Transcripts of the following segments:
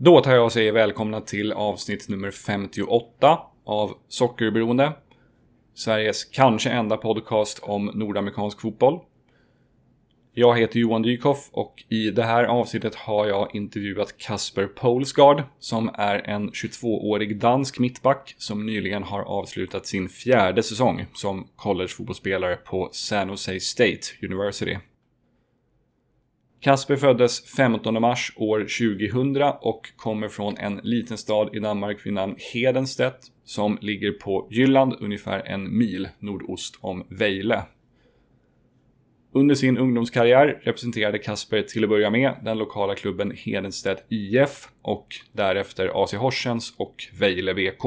Då tar jag och säger välkomna till avsnitt nummer 58 av Sockerberoende. Sveriges kanske enda podcast om nordamerikansk fotboll. Jag heter Johan Dykhoff och i det här avsnittet har jag intervjuat Kasper Polsgaard som är en 22-årig dansk mittback som nyligen har avslutat sin fjärde säsong som collegefotbollsspelare på San Jose State University. Kasper föddes 15 mars år 2000 och kommer från en liten stad i Danmark vid namn Hedenstedt som ligger på Jylland ungefär en mil nordost om Vejle. Under sin ungdomskarriär representerade Kasper till att börja med den lokala klubben Hedenstedt IF och därefter AC Horsens och Vejle VK.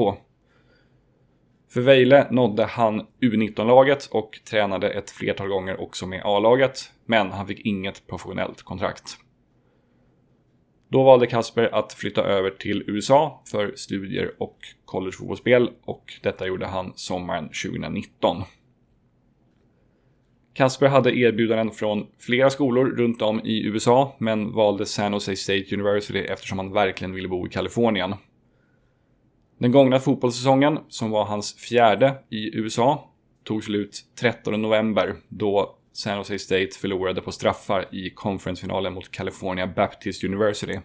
För Vejle nådde han U19-laget och tränade ett flertal gånger också med A-laget, men han fick inget professionellt kontrakt. Då valde Kasper att flytta över till USA för studier och collegefotbollsspel och detta gjorde han sommaren 2019. Kasper hade erbjudanden från flera skolor runt om i USA men valde San Jose State University eftersom han verkligen ville bo i Kalifornien. Den gångna fotbollssäsongen, som var hans fjärde i USA, tog slut 13 november då San Jose State förlorade på straffar i conferencefinalen mot California Baptist University.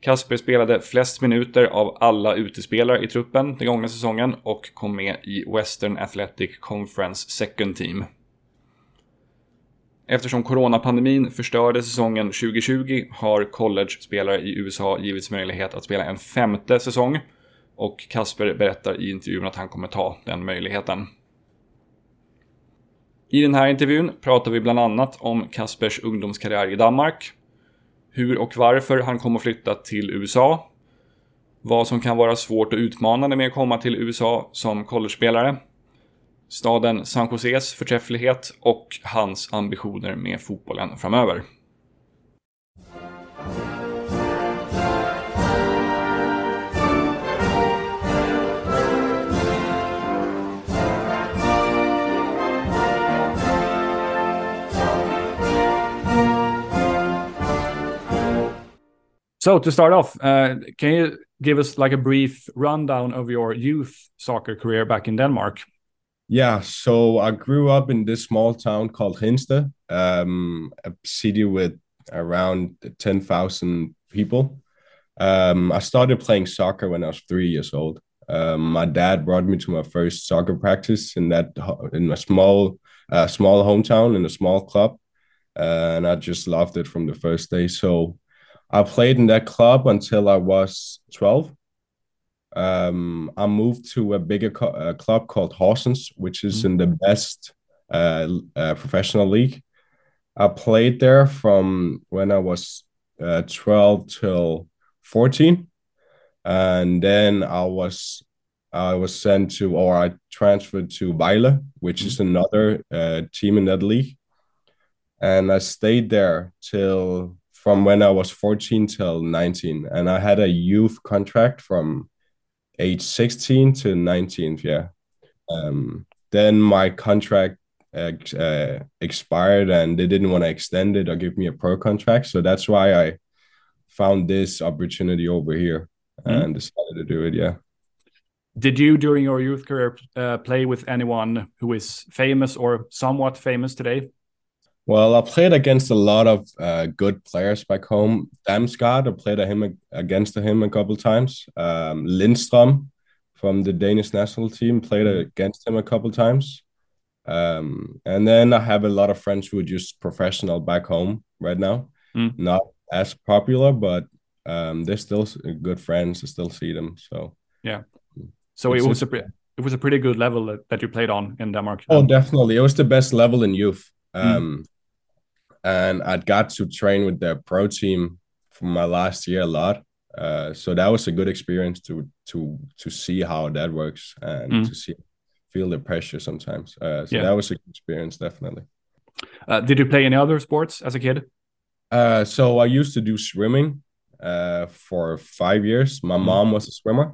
Kasper spelade flest minuter av alla utespelare i truppen den gångna säsongen och kom med i Western Athletic Conference Second Team. Eftersom coronapandemin förstörde säsongen 2020 har college-spelare i USA givits möjlighet att spela en femte säsong och Kasper berättar i intervjun att han kommer ta den möjligheten. I den här intervjun pratar vi bland annat om Kaspers ungdomskarriär i Danmark, hur och varför han kom att flytta till USA, vad som kan vara svårt och utmanande med att komma till USA som college-spelare, staden San Joses förträfflighet och hans ambitioner med fotbollen framöver. So to start off, uh, can you give us like a brief rundown of your youth soccer career back in Denmark? Yeah, so I grew up in this small town called Hedensted, um, a city with around 10,000 people. Um, I started playing soccer when I was three years old. Um, my dad brought me to my first soccer practice in that in a small uh, small hometown in a small club, uh, and I just loved it from the first day. So I played in that club until I was 12. Um, I moved to a bigger co- a club called Horsens, which is mm-hmm. in the best uh, uh, professional league. I played there from when I was uh, 12 till 14. And then I was I was sent to, or I transferred to Vejle, which is mm-hmm. another uh, team in that league. And I stayed there till from when I was 14 till 19. And I had a youth contract from age 16 to 19. Yeah. Um, then my contract uh, expired and they didn't want to extend it or give me a pro contract. So that's why I found this opportunity over here mm. and decided to do it. Yeah. Did you, during your youth career, uh, play with anyone who is famous or somewhat famous today? Well, I played against a lot of uh, good players back home. Damsgaard, I played him against him a couple times. Um, Lindstrom from the Danish national team played against him a couple times. Um, and then I have a lot of friends who are just professional back home right now. Mm. Not as popular, but um, they're still good friends. I still see them. So yeah. So it was a it was a pretty good level that, that you played on in Denmark. Oh, definitely. It was the best level in youth. Mm. And I got to train with the pro team for my last year a lot. Uh, so that was a good experience to to to see how that works and mm. to see feel the pressure sometimes. Uh, so yeah. that was a good experience, definitely. Uh, did you play any other sports as a kid? Uh, so I used to do swimming uh, for five years. My mm. mom was a swimmer,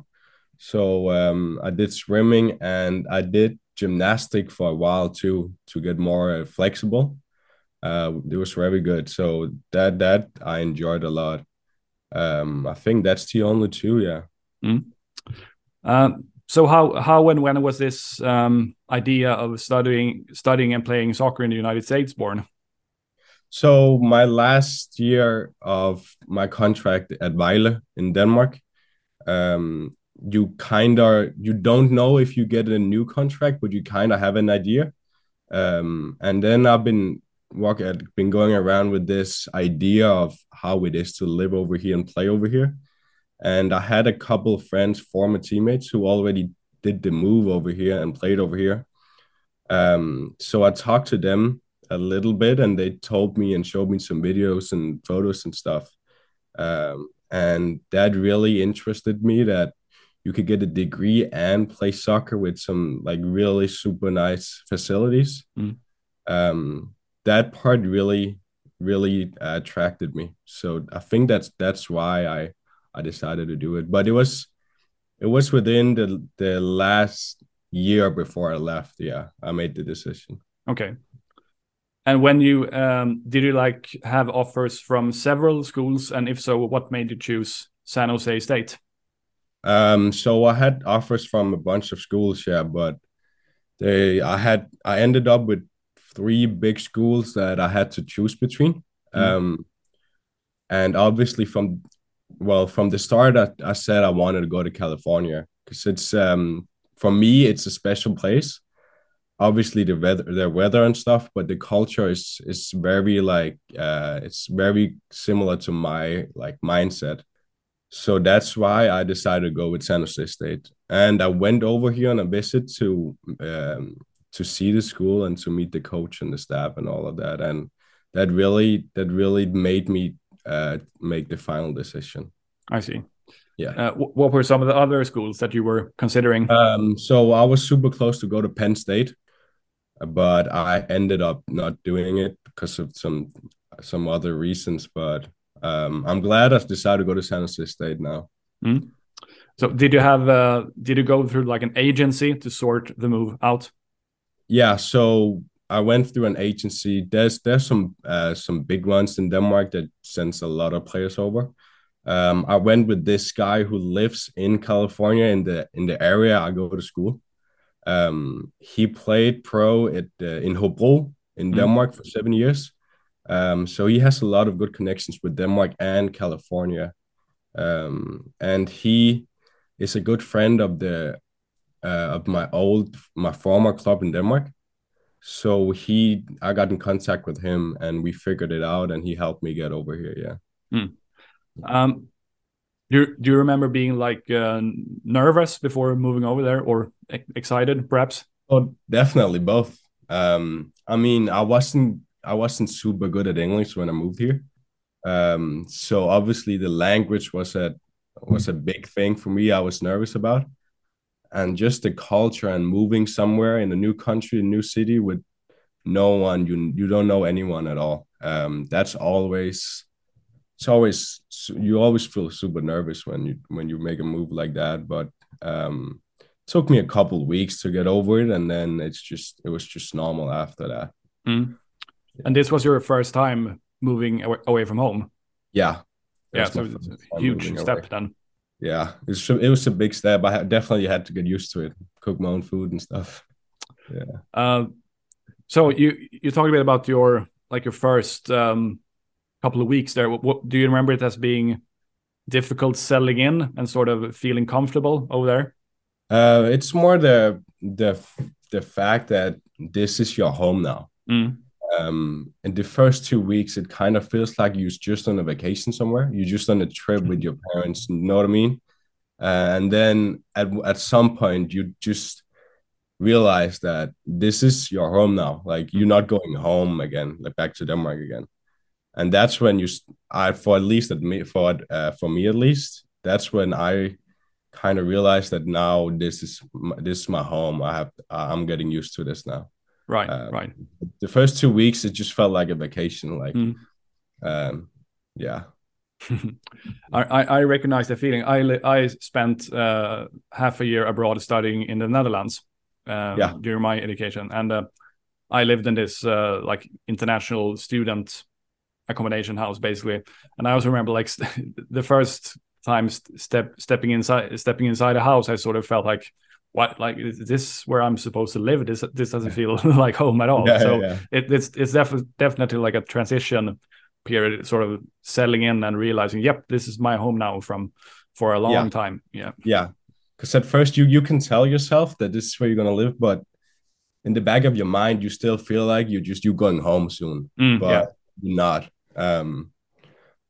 so um, I did swimming and I did gymnastic for a while too to get more uh, flexible uh, it was very good. So that that I enjoyed a lot. Um, I think that's the only two. Yeah. Mm. Uh, so how how and when was this um, idea of studying studying and playing soccer in the United States born? So my last year of my contract at Vejle in Denmark, um, you kind of you don't know if you get a new contract, but you kind of have an idea. Um, and then I've been walk at been going around with this idea of how it is to live over here and play over here. And I had a couple of friends, former teammates, who already did the move over here and played over here. Um, so I talked to them a little bit, and they told me and showed me some videos and photos and stuff. Um, and that really interested me that you could get a degree and play soccer with some like really super nice facilities. Mm. Um, that part really really attracted me. So I think that's that's why I I decided to do it. But it was it was within the the last year before I left. Yeah, I made the decision. Okay. And when you um, did you like have offers from several schools, and if so, what made you choose San Jose State? Um, so I had offers from a bunch of schools, yeah, but they I had I ended up with three big schools that I had to choose between. Mm. Um, and obviously from well from the start I, I said I wanted to go to California because it's um for me it's a special place. Obviously the weather the weather and stuff, but the culture is is very like uh it's very similar to my like mindset. So that's why I decided to go with San Jose State. And I went over here on a visit to um, to see the school and to meet the coach and the staff and all of that. And that really that really made me uh, make the final decision. I see. Yeah. Uh, what were some of the other schools that you were considering? Um, so i was super close to go to penn state but i ended up not doing it because of some some other reasons. But um, i'm glad i decided to go to san jose state now. Mm. so did you have uh, did you go through like an agency to sort the move out yeah, so I went through an agency. There's there's some uh, some big ones in Denmark that sends a lot of players over. Um, I went with this guy who lives in California in the in the area I go to school. Um, he played pro at uh, in Hobro in mm. Denmark for seven years. Um, so he has a lot of good connections with Denmark and California. Um, and he is a good friend of the uh, of my old my former club in Denmark. So he, I got in contact with him, and we figured it out, and he helped me get over here. Yeah. Hmm. Um, do you, do you remember being like uh, nervous before moving over there, or excited, perhaps? Oh, definitely both. Um, I mean, I wasn't I wasn't super good at English when I moved here. Um, so obviously the language was a was a big thing for me. I was nervous about and just the culture and moving somewhere in a new country, a new city with no one you you don't know anyone at all. Um, that's always it's always you always feel super nervous when you when you make a move like that. But um, it took me a couple weeks to get over it, and then it's just it was just normal after that. Mm. And this was your first time moving away from home. Yeah. Yeah, so it's a huge step away. then yeah, it's it was a big step. I definitely had to get used to it, cook my own food and stuff. Yeah. Uh, so you you talked a bit about your like your first um, couple of weeks there. What, what do you remember it as being difficult settling in and sort of feeling comfortable over there? Uh, it's more the the the fact that this is your home now. Mm um, in the first two weeks, it kind of feels like you're just on a vacation somewhere. You're just on a trip with your parents. You know what I mean? Uh, and then at at some point, you just realize that this is your home now. Like you're not going home again, like back to Denmark again. And that's when you, I for at least at me for uh, for me at least, that's when I kind of realized that now this is this is my home. I have I'm getting used to this now. Right, um, right. The first two weeks, it just felt like a vacation. Like, mm. um, yeah. I, I recognize the feeling. I I spent uh, half a year abroad studying in the Netherlands uh, yeah. during my education, and uh, I lived in this uh, like international student accommodation house basically. And I also remember like the first time step stepping inside stepping inside a house, I sort of felt like what like is this where I'm supposed to live? This this doesn't feel like home at all. Yeah, so yeah, yeah. It, it's it's def- definitely like a transition period, sort of settling in and realizing, yep, this is my home now from for a long time. Yeah, yeah. Because at first you you can tell yourself that this is where you're gonna live, but in the back of your mind, you still feel like you're just you going home soon, mm, but you're not. Um,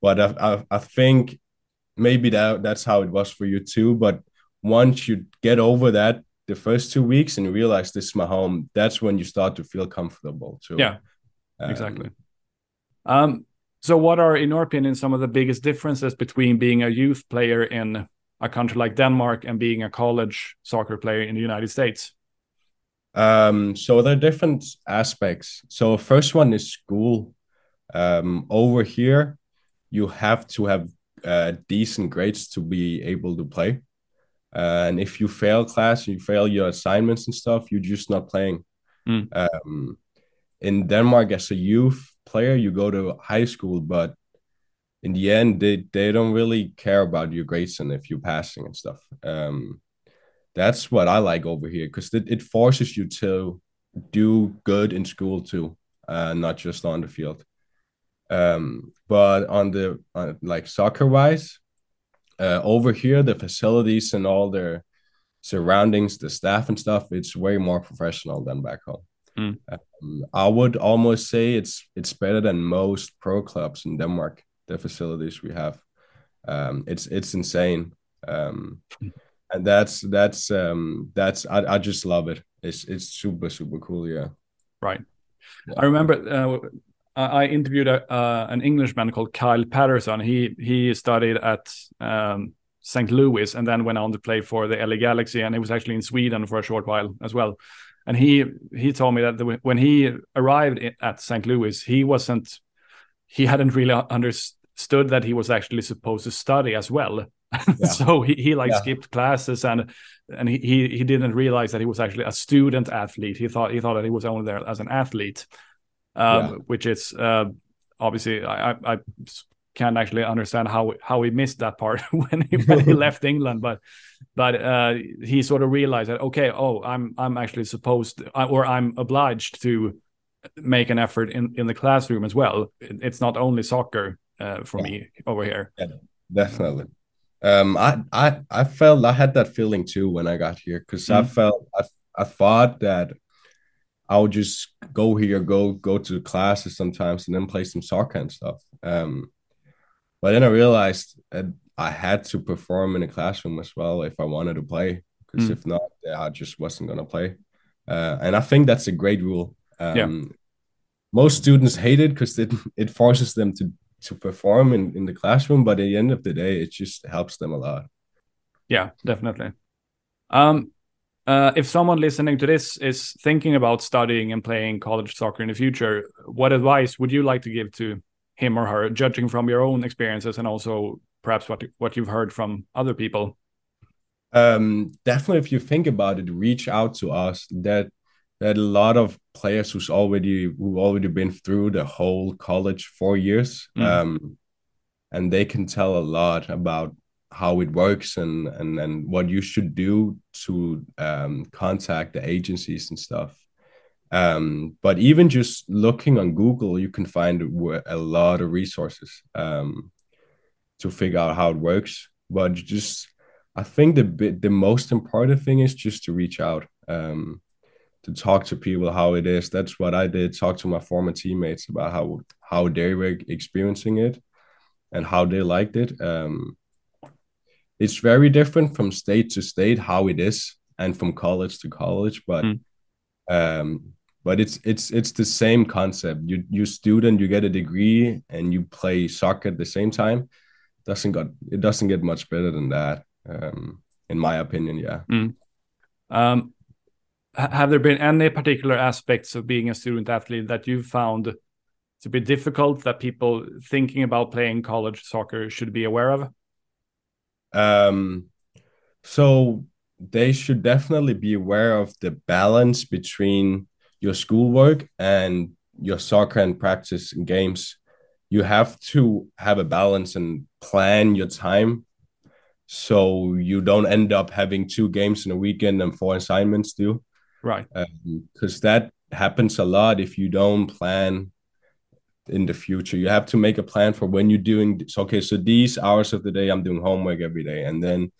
but I, I I think maybe that that's how it was for you too. But once you get over that the first two weeks and you realize this is my home, that's when you start to feel comfortable too. Yeah, um, exactly. Um, so what are, in your opinion, some of the biggest differences between being a youth player in a country like Denmark and being a college soccer player in the United States? Um, so there are different aspects. So first one is school. Um, over here, you have to have uh, decent grades to be able to play. Uh, and if you fail class, you fail your assignments and stuff, you're just not playing. Mm. Um, in Denmark, as a youth player, you go to high school, but in the end, they, they don't really care about your grades and if you're passing and stuff. Um, that's what I like over here because it, it forces you to do good in school too, uh, not just on the field. Um, but on the on, like soccer wise, uh, over here, the facilities and all their surroundings, the staff and stuff, it's way more professional than back home. Mm. Um, I would almost say it's it's better than most pro clubs in Denmark. The facilities we have, um, it's it's insane, um, and that's that's um, that's I, I just love it. It's it's super super cool. Yeah, right. Yeah. I remember uh, I interviewed a, uh, an Englishman called Kyle Patterson. He he studied at um, St. Louis and then went on to play for the LA Galaxy, and he was actually in Sweden for a short while as well. And he he told me that the, when he arrived at St. Louis, he wasn't he hadn't really understood that he was actually supposed to study as well. Yeah. so he, he like yeah. skipped classes and and he, he he didn't realize that he was actually a student athlete. He thought he thought that he was only there as an athlete um, yeah. which is uh, obviously I, I, can't actually understand how how he missed that part when he when he left England, but but uh, he sort of realized that okay, oh, I'm I'm actually supposed to, or I'm obliged to make an effort in in the classroom as well. It's not only soccer uh, for yeah. me over here. Yeah, definitely. Um, I I I felt I had that feeling too when I got here because mm. I felt I I thought that I would just go here, go go to classes sometimes, and then play some soccer and stuff. Um, but then I realized that I had to perform in a classroom as well if I wanted to play, because mm. if not, I just wasn't gonna play. Uh, and I think that's a great rule. Um, yeah. Most students hate it because it it forces them to to perform in, in the classroom, but at the end of the day, it just helps them a lot. Yeah, definitely. Um, uh, if someone listening to this is thinking about studying and playing college soccer in the future, what advice would you like to give to him or her, judging from your own experiences and also perhaps what what you've heard from other people? Um, definitely, if you think about it, reach out to us. That that a lot of players who's already who already been through the whole college four years, mm. um, and they can tell a lot about how it works and and and what you should do to um, contact the agencies and stuff. Um, but even just looking on Google, you can find a lot of resources um, to figure out how it works. But just, I think the the most important thing is just to reach out, um, to talk to people how it is. That's what I did. Talk to my former teammates about how how they were experiencing it and how they liked it. Um, it's very different from state to state how it is and from college to college but mm. um but it's it's it's the same concept you you student you get a degree and you play soccer at the same time doesn't got it doesn't get much better than that um in my opinion yeah mm. um have there been any particular aspects of being a student athlete that you found to be difficult that people thinking about playing college soccer should be aware of um, so they should definitely be aware of the balance between your schoolwork and your soccer and practice and games. you have to have a balance and plan your time so you don't end up having two games in a weekend and four assignments due right because um, that happens a lot if you don't plan in the future you have to make a plan for when you're doing this. okay so these hours of the day i'm doing homework every day and then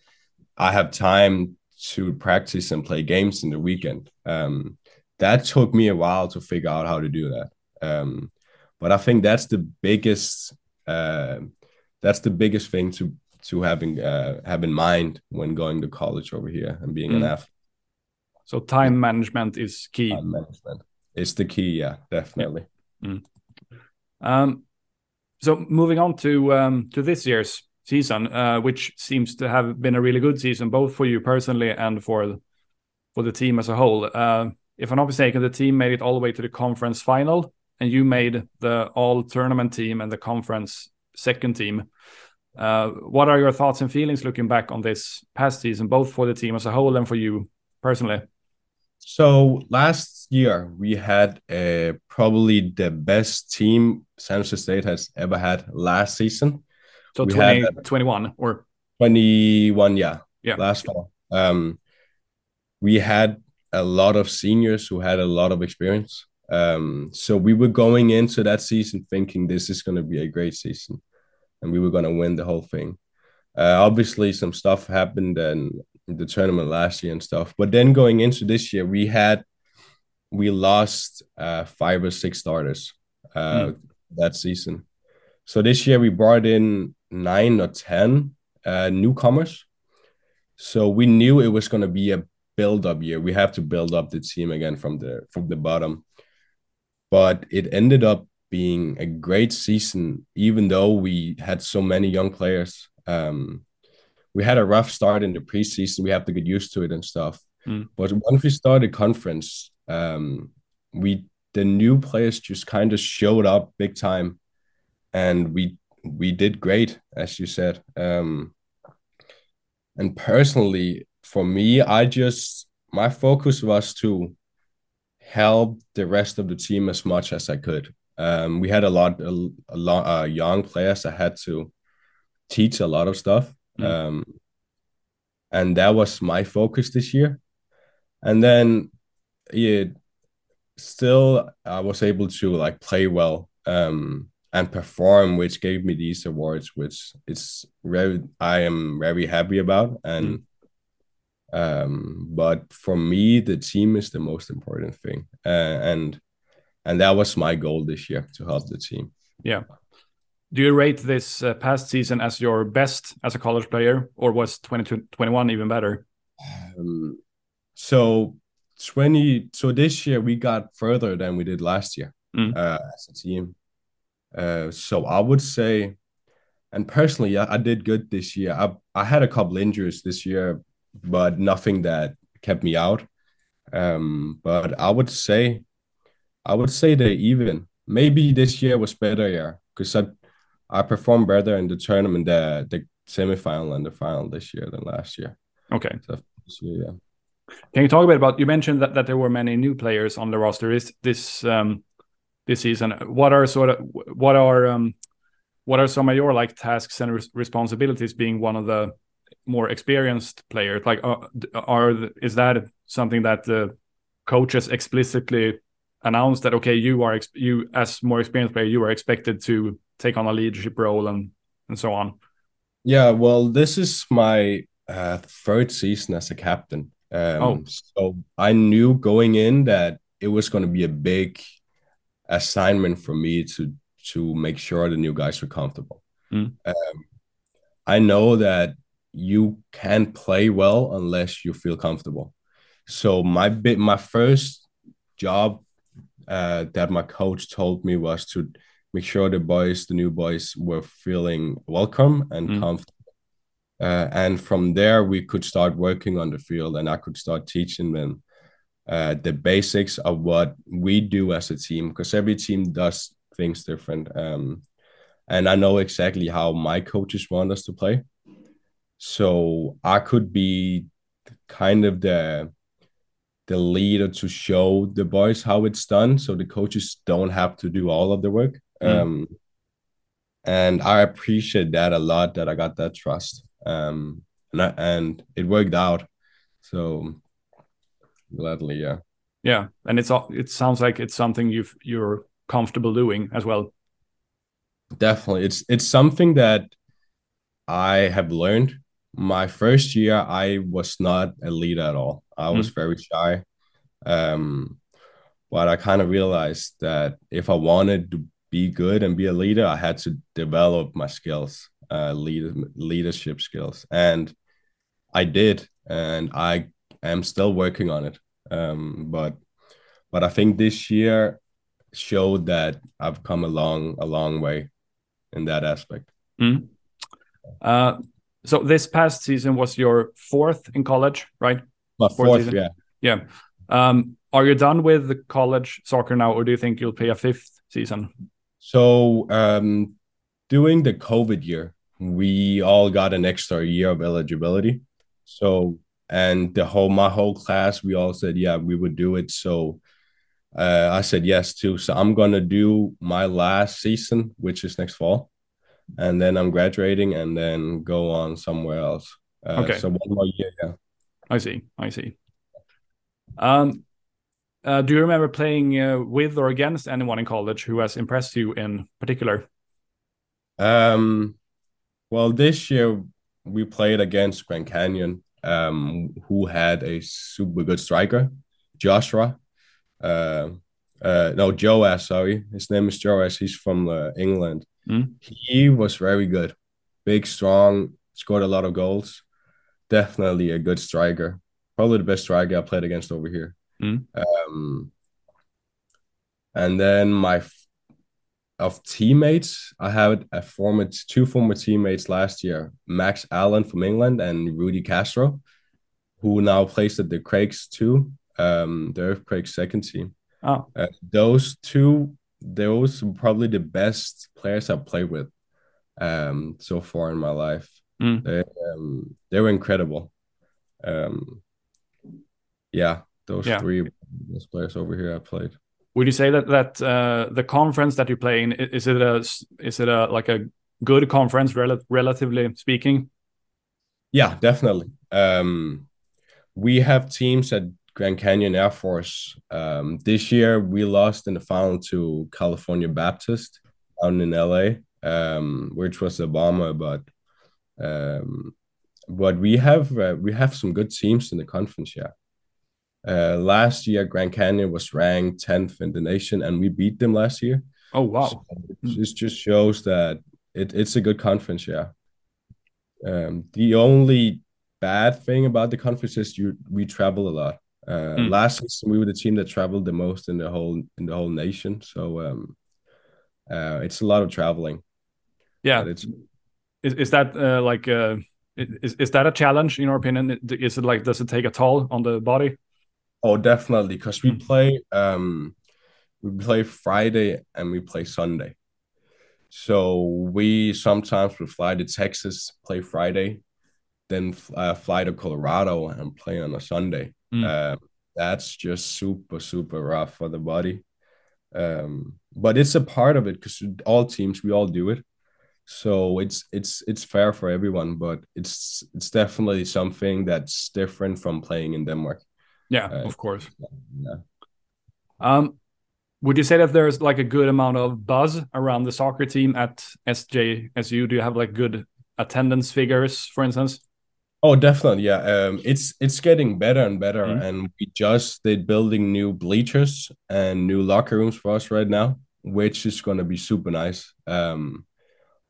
i have time to practice and play games in the weekend um, that took me a while to figure out how to do that um, but i think that's the biggest uh, that's the biggest thing to to having uh, have in mind when going to college over here and being mm. an athlete. So time management is key. Time management is the key. Yeah, definitely. Yeah. Mm. Um, so moving on to um, to this year's season, uh, which seems to have been a really good season, both for you personally and for for the team as a whole. Uh, if I'm not mistaken, the team made it all the way to the conference final, and you made the all tournament team and the conference second team. Uh, what are your thoughts and feelings looking back on this past season, both for the team as a whole and for you personally? So last year we had uh, probably the best team San Jose State has ever had last season. So 2021 or 21, yeah, yeah, last fall. Um, we had a lot of seniors who had a lot of experience. Um, so we were going into that season thinking this is going to be a great season and we were going to win the whole thing. Uh, obviously, some stuff happened in the tournament last year and stuff. But then going into this year, we had we lost uh, five or six starters uh, mm. that season. So this year we brought in nine or ten uh, newcomers. So we knew it was going to be a build-up year. We have to build up the team again from the from the bottom. But it ended up being a great season, even though we had so many young players. Um, we had a rough start in the preseason. We have to get used to it and stuff. Mm. But once we started conference, um, we the new players just kind of showed up big time, and we we did great, as you said. Um, and personally, for me, I just my focus was to help the rest of the team as much as I could. Um, we had a lot, a, a lot, uh, young players I had to teach a lot of stuff, mm. um, and that was my focus this year. And then, yeah, still, I was able to like play well um, and perform, which gave me these awards, which is very, I am very happy about. And mm. um, but for me, the team is the most important thing, uh, and and that was my goal this year to help the team. Yeah. Do you rate this uh, past season as your best as a college player, or was 2021 even better? Um, so 20 so this year we got further than we did last year mm. uh, as a team. Uh, so I would say, and personally, yeah, I did good this year. I I had a couple injuries this year, but nothing that kept me out. Um, but I would say I would say they even. Maybe this year was better, yeah, because I I performed better in the tournament, the the semifinal and the final this year than last year. Okay. So yeah. Can you talk a bit about? You mentioned that, that there were many new players on the roster this this um, this season. What are sort of what are um, what are some of your like tasks and res responsibilities being one of the more experienced players? Like, uh, are is that something that the coaches explicitly announced that okay, you are you as more experienced player, you are expected to take on a leadership role and and so on. Yeah, well, this is my uh, third season as a captain. Um, oh. so I knew going in that it was going to be a big assignment for me to to make sure the new guys were comfortable. Mm. Um, I know that you can't play well unless you feel comfortable. So my bit, my first job uh, that my coach told me was to make sure the boys, the new boys, were feeling welcome and mm. comfortable. Uh, and from there, we could start working on the field, and I could start teaching them uh, the basics of what we do as a team, because every team does things different. Um, and I know exactly how my coaches want us to play. So I could be kind of the the leader to show the boys how it's done so the coaches don't have to do all of the work mm. um, and I appreciate that a lot that I got that trust. Um, and I, and it worked out. So gladly, yeah. Yeah, and it's it sounds like it's something you've you're comfortable doing as well. Definitely, it's it's something that I have learned. My first year, I was not a leader at all. I was mm. very shy. Um, but I kind of realized that if I wanted to be good and be a leader, I had to develop my skills, uh, lead, leadership skills, and I did, and I am still working on it. Um, but but I think this year showed that I've come a long a long way in that aspect. Mm. Uh, so this past season was your fourth in college, right? My fourth, fourth yeah. Yeah. Um, are you done with the college soccer now, or do you think you'll play a fifth season? So um, during the COVID year, we all got an extra year of eligibility. So and the whole my whole class, we all said yeah we would do it. So uh, I said yes too. So I'm gonna do my last season, which is next fall, and then I'm graduating and then go on somewhere else. Uh, okay. So one more year, yeah. I see. I see. Um, uh, do you remember playing uh, with or against anyone in college who has impressed you in particular? Um, well, this year we played against Grand Canyon, um, who had a super good striker, Joshua. Uh, uh, no, Joas, sorry. His name is Joas. He's from uh, England. Mm. He was very good, big, strong, scored a lot of goals. Definitely a good striker. Probably the best striker I played against over here. Mm. Um, and then my of teammates, I had a former two former teammates last year, Max Allen from England and Rudy Castro, who now plays at the Quakes too, um, the Earthquakes second team. Oh, uh, those two, those probably the best players I've played with, um, so far in my life. Mm. They, um, they were incredible. Um, yeah, those yeah. three best players over here I played. Would you say that that uh, the conference that you play in is it a is it a like a good conference rel relatively speaking? Yeah, definitely. Um, we have teams at Grand Canyon Air Force. Um, this year we lost in the final to California Baptist down in LA, um, which was a bummer, but um, but we have uh, we have some good teams in the conference. Yeah. Uh, last year, Grand Canyon was ranked 10th in the nation, and we beat them last year. Oh, wow. So it just shows that it, it's a good conference, yeah. Um, the only bad thing about the conference is you we travel a lot. Uh, mm. Last season, we were the team that traveled the most in the whole in the whole nation. So um, uh, it's a lot of traveling. Yeah, it's is, is that uh, like uh, is is that a challenge in your opinion? Is it like does it take a toll on the body? Oh, definitely, because we mm. play um we play Friday and we play Sunday. So we sometimes would fly to Texas, play Friday, then uh, fly to Colorado and play on a Sunday. Mm. Uh, that's just super super rough for the body. Um, but it's a part of it because all teams we all do it, so it's it's it's fair for everyone. But it's it's definitely something that's different from playing in Denmark. Yeah, uh, of course. Yeah. Um, would you say that there's like a good amount of buzz around the soccer team at SJSU? Do you have like good attendance figures, for instance? Oh, definitely. Yeah. Um, it's it's getting better and better, mm-hmm. and we just did building new bleachers and new locker rooms for us right now, which is going to be super nice. Um,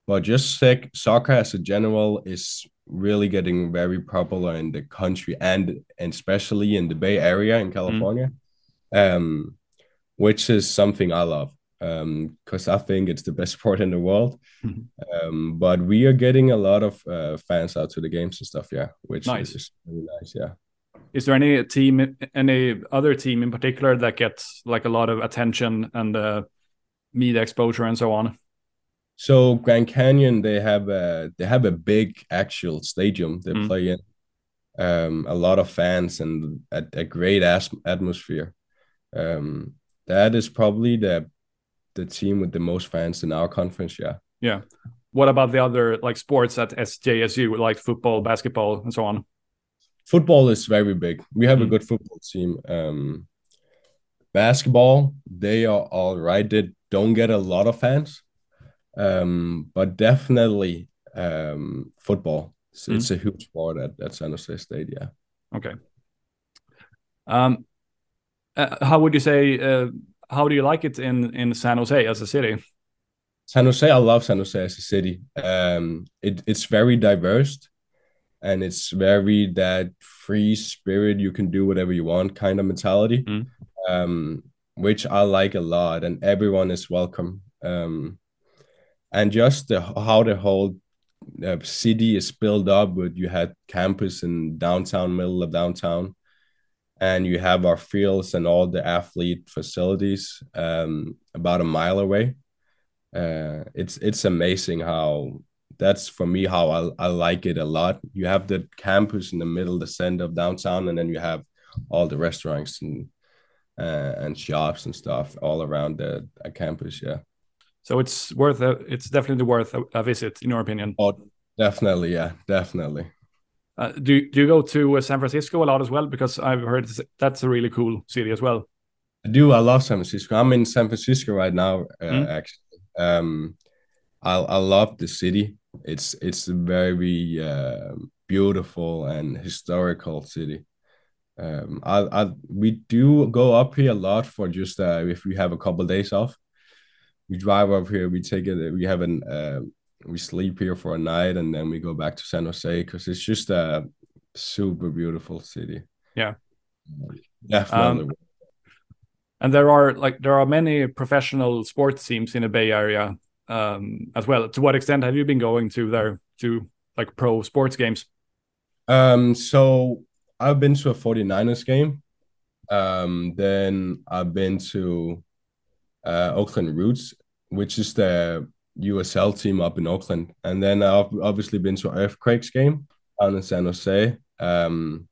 but just sick soccer as a general is really getting very popular in the country and, and especially in the Bay Area in California, mm. um, which is something I love because um, I think it's the best sport in the world. Mm-hmm. Um, but we are getting a lot of uh, fans out to the games and stuff, yeah, which nice. is really nice, yeah. Is there any team, any other team in particular that gets like a lot of attention and uh, media exposure and so on? So Grand Canyon, they have a they have a big actual stadium they mm. play in. Um, a lot of fans and a, a great as- atmosphere. Um, that is probably the the team with the most fans in our conference. Yeah. Yeah. What about the other like sports at SJSU, like football, basketball, and so on? Football is very big. We have mm. a good football team. Um, basketball, they are all right. They don't get a lot of fans, um, but definitely um, football. It's, mm. it's a huge sport at, at San Jose State. Yeah. Okay. Um, uh, how would you say? Uh, how do you like it in in San Jose as a city? San Jose, I love San Jose as a city. Um, it, it's very diverse, and it's very that free spirit. You can do whatever you want kind of mentality, mm. um, which I like a lot. And everyone is welcome. Um, and just the, how the whole uh, city is built up. With you had campus in downtown, middle of downtown and you have our fields and all the athlete facilities um, about a mile away. Uh, it's it's amazing how that's for me how I, I like it a lot. You have the campus in the middle, the center of downtown, and then you have all the restaurants and uh, and shops and stuff all around the campus. Yeah. So it's worth a, it's definitely worth a, a visit, in your opinion. Oh, definitely, yeah, definitely. Uh, do do you go to uh, San Francisco a lot as well? Because I've heard that's a really cool city as well. I do. I love San Francisco. I'm in San Francisco right now. Uh, mm. Actually, um, I I love the city. It's it's a very uh, beautiful and historical city. Um, I I we do go up here a lot for just uh, if we have a couple of days off. We drive up here. We take it. We have an uh, we sleep here for a night and then we go back to San Jose because it's just a super beautiful city. Yeah, definitely. Um, and there are like there are many professional sports teams in the Bay Area um, as well. To what extent have you been going to there to like pro sports games? Um, so I've been to a 49ers game. Um, then I've been to uh, Oakland Roots, which is the USL team up in Oakland, and then I've obviously been to Earthquakes game down in San Jose. Um,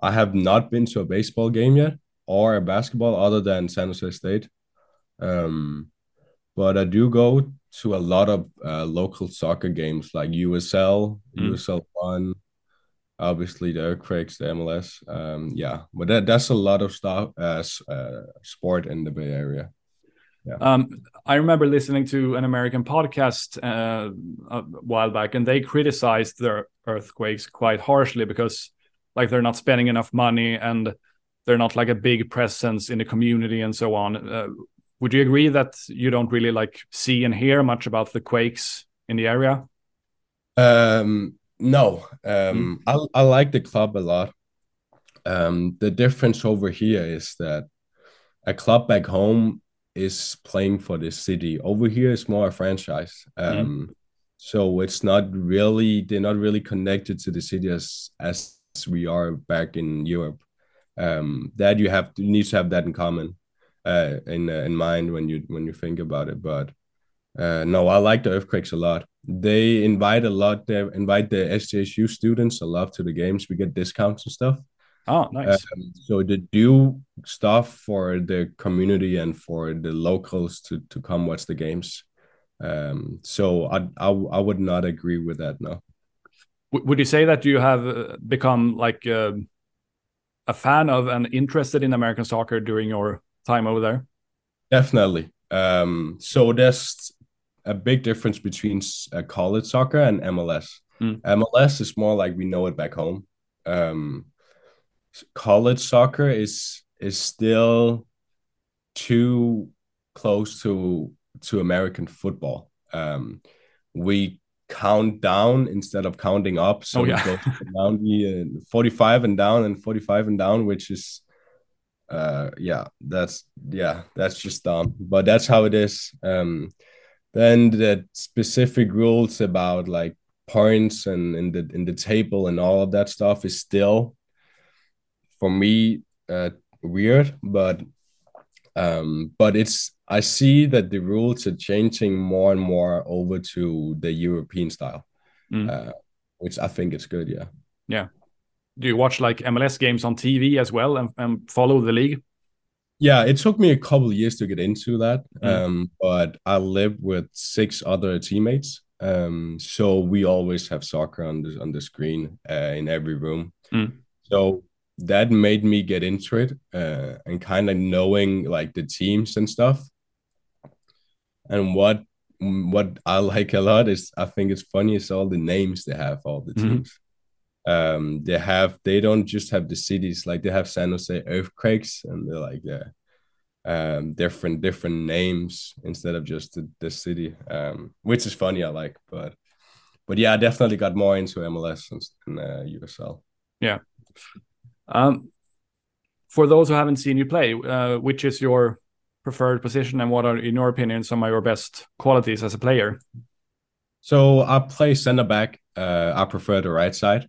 I have not been to a baseball game yet or a basketball other than San Jose State. Um, but I do go to a lot of uh, local soccer games like USL, mm. USL One, obviously the Earthquakes, the MLS. Um, yeah, but that, that's a lot of stuff, as uh, sport in the Bay Area. Yeah. Um, I remember listening to an American podcast uh, a while back, and they criticized the earthquakes quite harshly because, like, they're not spending enough money and they're not like a big presence in the community and so on. Uh, would you agree that you don't really like see and hear much about the quakes in the area? Um, no, um, mm. I I like the club a lot. Um, the difference over here is that a club back home is playing for the city. Over here, it's more a franchise. Mm-hmm. Um, mm. So it's not really they're not really connected to the city as as we are back in Europe. Um, that you have to, you need to have that in common, uh, in uh, in mind when you when you think about it. But uh, no, I like the earthquakes a lot. They invite a lot. They invite the SJSU students a lot to the games. We get discounts and stuff. Oh, nice. Um, so they do stuff for the community and for the locals to to come watch the games. Um, so I, I I would not agree with that. No. Would you say that you have uh, become like uh, a fan of and interested in American soccer during your time over there? Definitely. Um, so there's a big difference between uh, college soccer and MLS. Mm. MLS is more like we know it back home. Um, college soccer is is still too close to to American football. Um, we count down instead of counting up. So oh, yeah. down the uh, 45 and down and 45 and down, which is uh yeah, that's yeah, that's just dumb. But that's how it is. Um then the specific rules about like points and in the in the table and all of that stuff is still for me uh, weird, but um, but it's I see that the rules are changing more and more over to the European style, mm. uh, which I think is good. Yeah. Yeah. Do you watch like MLS games on TV as well and, and follow the league? Yeah, it took me a couple of years to get into that, mm. um, but I live with six other teammates, um, so we always have soccer on the on the screen uh, in every room. Mm. So that made me get into it uh, and kind of knowing like the teams and stuff. And what what I like a lot is I think it's funny is all the names they have all the mm-hmm. teams. Mm-hmm. Um, they have they don't just have the cities like they have San Jose Earthquakes and they're like yeah, um, different different names instead of just the, the city, um, which is funny I like. But but yeah, I definitely got more into MLS than uh, USL. Yeah. Um, for those who haven't seen you play, uh, which is your preferred position, and what are, in your opinion, some of your best qualities as a player? So I play center back. Uh, I prefer the right side.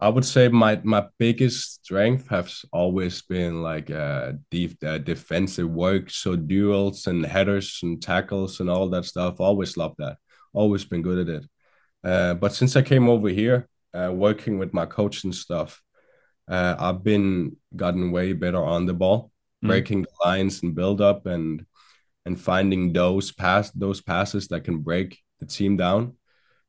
I would say my my biggest strength has always been like uh, deep uh, defensive work, so duels and headers and tackles and all that stuff. Always loved that. Always been good at it. Uh, but since I came over here, uh, working with my coach and stuff, uh, I've been gotten way better on the ball, mm. breaking the lines and build up and and finding those pass those passes that can break the team down.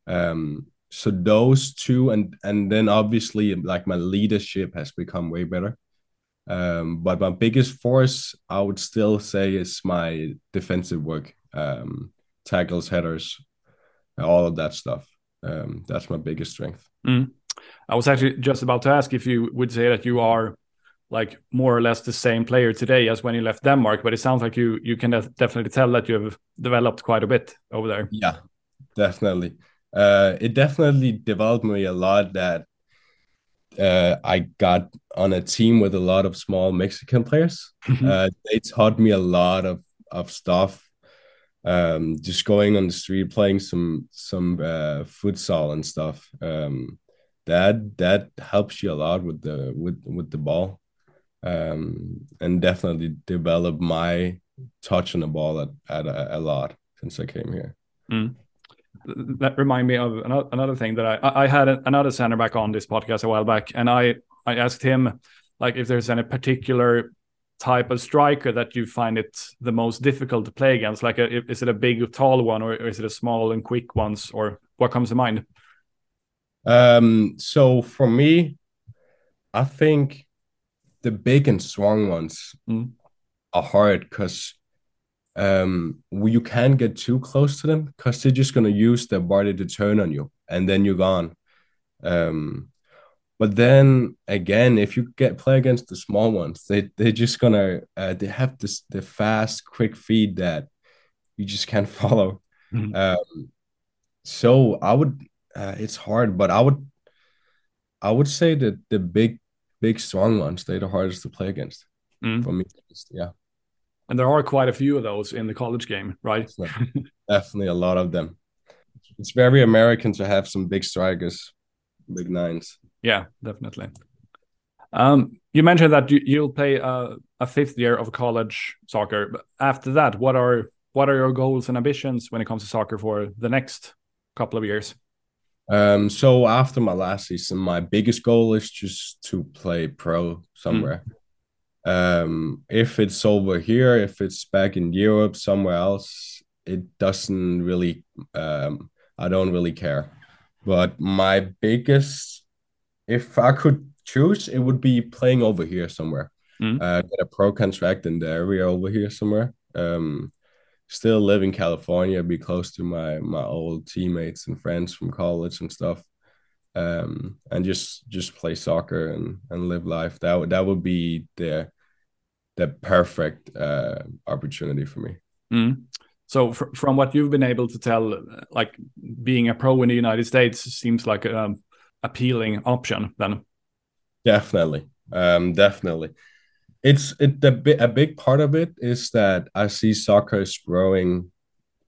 Um, so those two and and then obviously like my leadership has become way better. Um, but my biggest force I would still say is my defensive work, um, tackles, headers, all of that stuff. Um, that's my biggest strength. Mm. I was actually just about to ask if you would say that you are like more or less the same player today as when you left Denmark, but it sounds like you you can definitely tell that you have developed quite a bit over there. Yeah, definitely. Uh, it definitely developed me a lot that uh, I got on a team with a lot of small Mexican players. Mm-hmm. uh, they taught me a lot of of stuff. Um, just going on the street, playing some some uh, futsal and stuff. Um, that that helps you a lot with the with with the ball um, and definitely develop my touch on the ball at, at a, a lot since I came here. Mm. That remind me of another, another thing that I I had another center back on this podcast a while back, and I I asked him like if there's any particular type of striker that you find it the most difficult to play against. Like, a, is it a big, tall one, or is it a small and quick ones, or what comes to mind? Um, so for me, I think the big and strong ones mm. are hard because um you can't get too close to them because they're just gonna use their body to turn on you and then you're gone. Um but then again, if you get play against the small ones, they they're just gonna uh, they have this the fast, quick feed that you just can't follow. Mm-hmm. Um, so I would uh, it's hard, but I would I would say that the big big strong ones they're the hardest to play against mm. for me. Yeah, and there are quite a few of those in the college game, right? Definitely, definitely a lot of them. It's very American to have some big strikers, big nines. Yeah, definitely. Um, you mentioned that you, you'll play a, a fifth year of college soccer. But after that, what are what are your goals and ambitions when it comes to soccer for the next couple of years? Um, so after my last season, my biggest goal is just to play pro somewhere. Mm. Um, if it's over here, if it's back in Europe, somewhere else, it doesn't really. Um, I don't really care. But my biggest, if I could choose, it would be playing over here somewhere. Mm. Uh, get a pro contract in the area over here somewhere. Um, still live in California, be close to my my old teammates and friends from college and stuff, um, and just just play soccer and and live life. That would that would be the the perfect uh, opportunity for me. Mm. So fr from what you've been able to tell, like being a pro in the United States seems like a appealing option then. Definitely, um, definitely it's it the a big part of it is that I see soccer is growing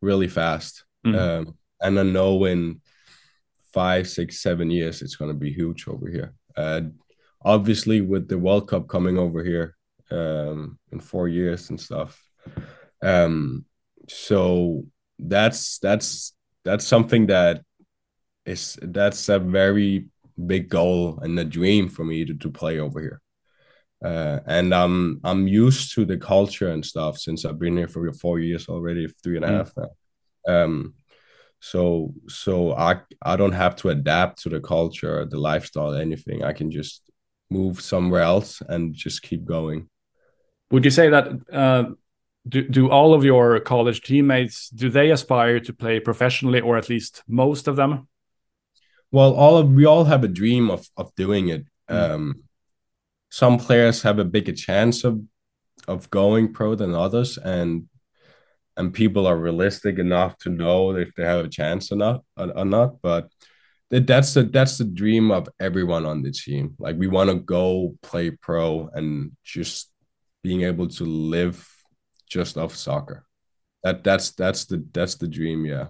really fast, mm-hmm. um, and I know in five, six, seven years it's going to be huge over here. Uh, obviously, with the World Cup coming over here um, in four years and stuff, um, so that's that's that's something that is that's a very big goal and a dream for me to, to play over here uh, and I'm I'm used to the culture and stuff since I've been here for four years already, three and a mm. half now. Um, so so I I don't have to adapt to the culture, the lifestyle, anything. I can just move somewhere else and just keep going. Would you say that uh, do do all of your college teammates do they aspire to play professionally, or at least most of them? Well, all of we all have a dream of of doing it. Mm. Um, some players have a bigger chance of of going pro than others and and people are realistic enough to know if they have a chance or not or, or not but that's the that's the dream of everyone on the team. Like we want to go play pro and just being able to live just off soccer. That that's that's the that's the dream yeah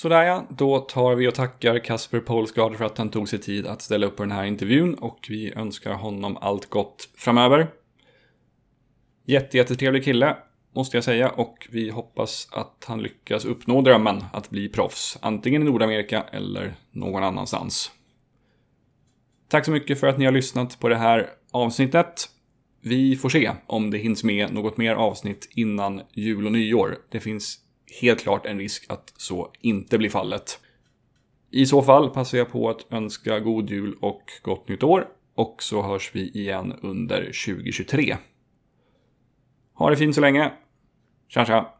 Sådär ja, då tar vi och tackar Kasper Polsgaard för att han tog sig tid att ställa upp på den här intervjun och vi önskar honom allt gott framöver. Jättejättetrevlig kille, måste jag säga, och vi hoppas att han lyckas uppnå drömmen att bli proffs, antingen i Nordamerika eller någon annanstans. Tack så mycket för att ni har lyssnat på det här avsnittet. Vi får se om det hinns med något mer avsnitt innan jul och nyår. Det finns helt klart en risk att så inte blir fallet. I så fall passar jag på att önska god jul och gott nytt år och så hörs vi igen under 2023. Ha det fint så länge. Tja tja!